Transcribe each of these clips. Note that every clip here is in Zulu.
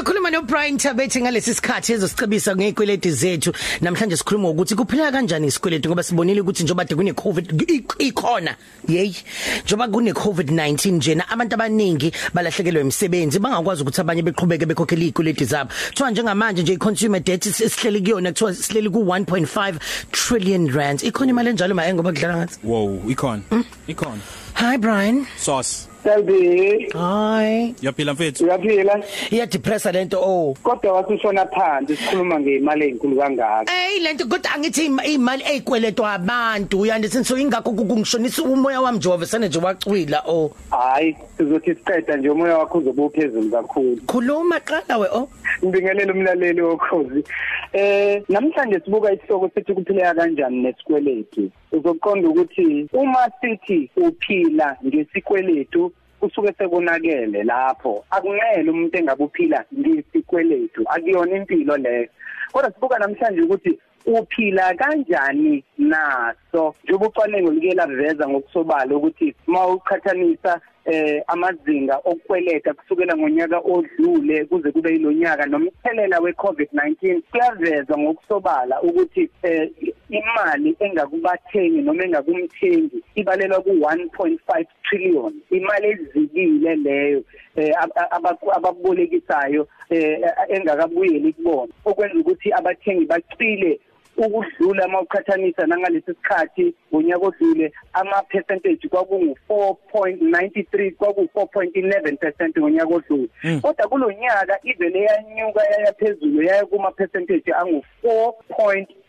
Sikhuluma no Brian Tabethi ngalesi sikhathi ezosicebisa ngezikweleti zethu. Namhlanje sikhuluma ukuthi kuphila kanjani isikweleti ngoba sibonile ukuthi njoba de kune COVID ikhona. Yey. Njoba kune COVID-19 njena abantu abaningi balahlekelwe imisebenzi bangakwazi ukuthi abanye beqhubeke bekhokhela izikweleti zabo. Kuthiwa njengamanje nje i-consumer debt sihleli kuyona kuthiwa sihleli ku 1.5 trillion rand. Ikhona imali enjalo maye ngoba kudlala ngathi. Wow, ikhona. Ikhona. Hi Brian. Sauce. Selbi Hi. Yaphila mfethu. uyaphila Iya depressa lento oh. kodwa wasishona phansi sikhuluma ngemali ezinkulu kangaka Hey lento kodwa angithi ima- imali ezikweletwa abantu uyandisi so ingakho kungishonisa umoya wami nje wavesana nje wacwila oh. hayi sizothi siqeda nje umoya wakho uzobe uphezulu kakhulu Khuluma qala we oh. ngibingelela umlaleli wokhozi eh namhlanje sibuka isihloko sithi kuphileka kanjani nesikweletu uzoqonda ukuthi uma sithi uphila ngesikweletu kusuke sekonakele lapho. Akunele umuntu engabuphila ngesikweletu akuyona impilo leyo. Kodwa sibuka namhlanje ukuthi uphila kanjani naso? Njengoba ucwaningo like laveza ngokusobala ukuthi uma uqhathanisa eh amazinga okukweleta kusukela ngonyaka odlule kuze kube yilonyaka nomthelela weCovid-19 kuyaveza ngokusobala ukuthi eh imali engakubathengi noma engakumthengi ibalelwa ku 1.5 trillion. Imali ezikile leyo eh ababolekisayo eh engakabuyeli kubona. Okwenza ukuthi abathengi bacile ukudlula mawuqhathanisa nangalesi sikhathi ngonyaka odlule ama percentage kwakungu 4.93 kwaku 4.11% ngonyaka odlule. Kodwa kulonyaka ivele yanyuka yaya phezulu yaya kuma percentage angu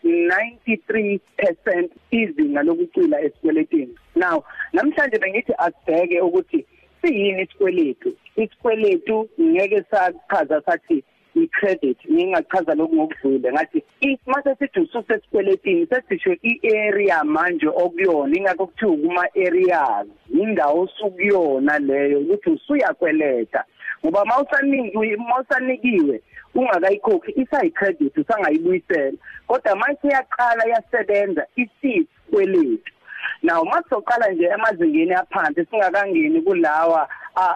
4.93% izinga lokucila esikweletini now namhlanje bengithi asibheke ukuthi siyini isikweletu. Isikweletu ngeke sachaza sathi i-credit ngingachaza lokhu ngokudlule. Ngathi mase sithi ususesikweletini sesisho i-area manje okuyona ingakho kuthiwa kuma-areas indawo osukuyona leyo ukuthi usuyakweleta. Ngoba mawusanikiwe mawusanikiwe ungakayikhokhi isayi-credit usangayibuyisela. Kodwa mase yaqala yasebenza isikweletu Now masizoqala nje emazingeni aphansi singakangeni kulawa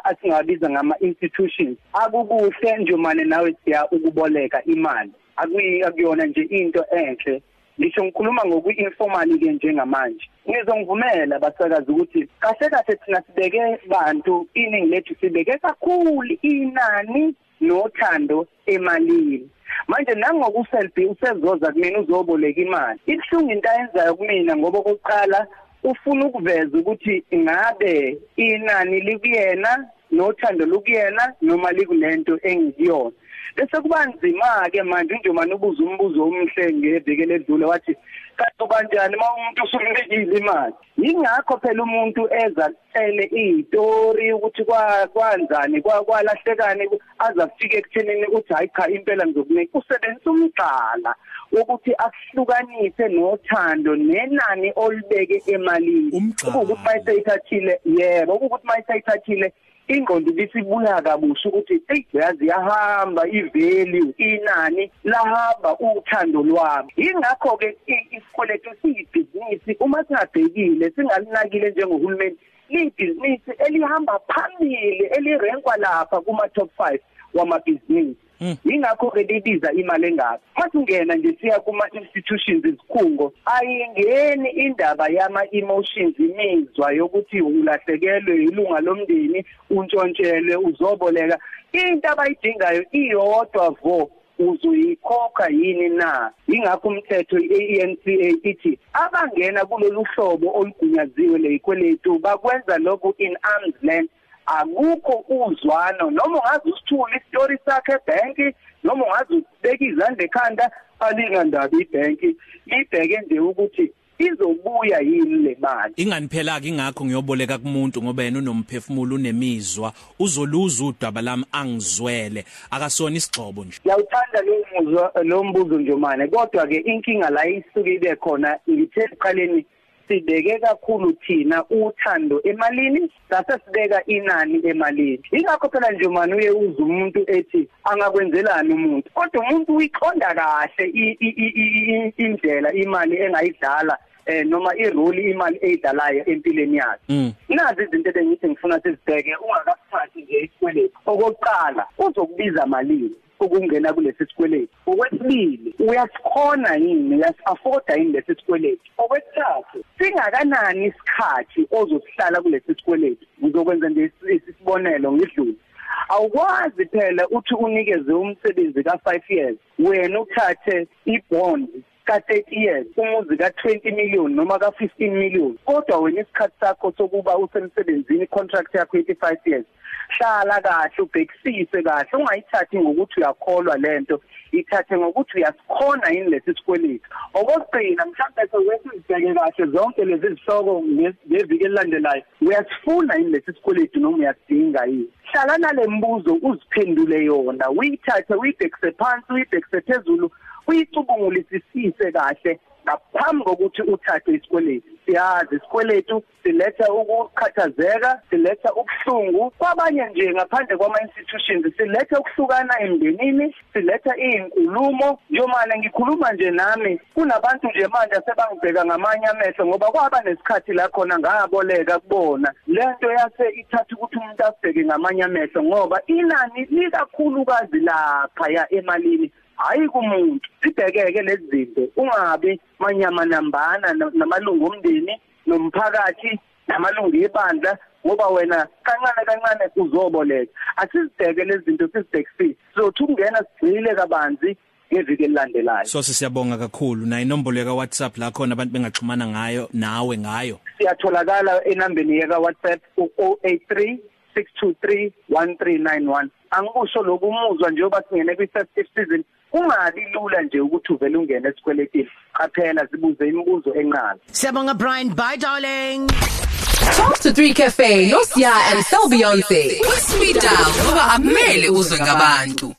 asingabiza ngama institutions akukuhle nje manje nawe siya ukuboleka imali. Akuyi akuyona nje into enhle. Ngisho ngikhuluma ngoku-informal ke njengamanje. Ngizongivumela basakazi ukuthi kahle kahle thina sibeke bantu iningi lethu sibeke kakhulu inani nothando emalini. Manje nangokuselfie usezoza kumina uzoboleka imali. Ibhlungu into ayenzayo kumina ngoba kokuqala ufuna ukuveza ukuthi ngabe inani likuyena nothando lokuyena noma likulento engikuyona. Bese kuba nzima ke manje njengoba ubuza umbuzo omhle ngeveke ledlule wathi kanti kanjani uma umuntu usumnikile imali? Yingakho phela umuntu eza kucele izitori ukuthi kwanzani kwalahlekani azafike ekuthenini uthi hayi cha impela ngizokunika usebenzisa umgqala ukuthi akuhlukanise nothando nenani olibeke emalini. Ukuthi mayisayithathile yebo ukuthi mayisayithathile ingqondo bisibuya kabusha ukuthi hey yazi yahamba ivalue inani lahamba uthando lwami. Ingakho ke isikweletu siyibhizinisi uma singabhekile singalinakile njengohulumeni libhizinisi elihamba phambili elirenkwa lapha kuma top 5 wamabhizinisi. Ingakho ke libiza imali engaka. Masingena nje siya kuma institutions izikhungo ayingeni indaba yama emotions imizwa yokuthi ulahlekelwe ilunga lomndeni untshontshelwe uzoboleka. Into abayidingayo iyodwa vo uzoyikhokha yini na? Ingakho umthetho iANCA ithi abangena kulolu hlobo olugunyaziwe leyikweletu bakwenza lokhu in arm's length. Akukho uzwano. Noma ungazi usithula istory sakhe ebank noma ungazi usibeka izandla ekhanda alingandaba ibank ibheke nje ukuthi izobuya yini le mali? Ingani phela ke ingakho ngiyoboleka kumuntu ngoba yena unomphefumulo unemizwa. Uzoluza udaba lami angizwele. Akasona isigxobo nje. Ngiyawuthanda lo muzwa lo mbuzo nje manje. Kodwa ke inkinga la isuke ibe khona ngithe eqaleni sibeke kakhulu thina uthando emalini sasesibeka inani emalini. Ingakho phela nje manje uye uze umuntu ethi angakwenzelani umuntu? Kodwa umuntu uyiqonda kahle indlela imali engayidlala eh noma irole imali eyidalayo empilweni yakhe. Mm. nazi izinto ebengithi ngifuna sizibheke ungakasithathi nje isikweletu okokuqala uzokubiza malini ukungena kulesi sikweletu okwesibili uyasikhona yini? Uyasi-afforda yini lesi sikweletu okwesithathu singakanani isikhathi ozosihlala kulesi sikweletu ngizokwenza nje isi- isibonelo ngidlule. Awukwazi phela uthi unikeze umsebenzi ka5 years wena uthathe ibond ka30 years umuzi ka20 million noma ka15 million. Kodwa wena isikhathi sakho sokuba usemsebenzini contract yakho 85 years hlala kahle ubhekisise kahle ungayithathi ngokuthi uyakholwa lento ithathe ngokuthi uyasikhona yini lesi sikweletu okugcina mhlawumbe sewesizibheke kahle zonke lezi zihloko nge- ngeviki elilandelayo uyasifuna yini lesi sikweletu noma uyasidinga yini? Hlala nale mbuzo uziphendule yona uyithathe uyibhekise phansi uyibhekise phezulu uyicubungulisisise kahle ngaphambi kokuthi uthathe isikweletu. Siyazi isikweletu siletha ukukhathazeka siletha ubuhlungu. Kwabanye nje ngaphandle kwama-institutions siletha ukuhlukana emndenini siletha iy'nkulumo. Njomane ngikhuluma nje nami. Kunabantu nje manje asebangibheka ngamanye amehlo ngoba kwaba nesikhathi la khona ngaboleka kubona. Le nto yase ithatha ukuthi umuntu asibheke ngamanye amehlo ngoba inani likakhulukazi laphaya emalini hayi kumuntu sibhekeke lezi zinto ungabi manyama nambana na- namalungu omndeni nomphakathi namalungu ebandla ngoba wena kancane kancane uzoboleka. Asizibheke lezi zinto sizibhekisise sothi ukungena sigcile kabanzi ngeviki elilandelayo. So siyabonga kakhulu. Na inombolo ka WhatsApp la khona abantu bengaxhumana ngayo nawe ngayo. Siyatholakala enambeni yeka WhatsApp u-083 623 1391 angikusho lokhu umuzwa njengoba singene kwi-festive season kungabi lula nje ukuthi uvele ungene esikweletini qaphela sibuze imibuzo enqala Siyabonga Brian bye darling Talk to 3 Cafe, no Sia and Sel Beyonce. Speed down ngoba amele uzwe ngabantu.